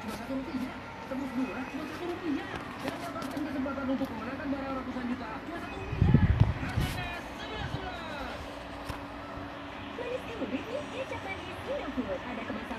cuma satu rupiah. Tembus dua cuma satu rupiah. Dan dapatkan kesempatan untuk memenangkan barang ratusan juta cuma satu rupiah. Harganya sebelas sebelas. Manis Kemubit nih kecap manis Indofood. Ada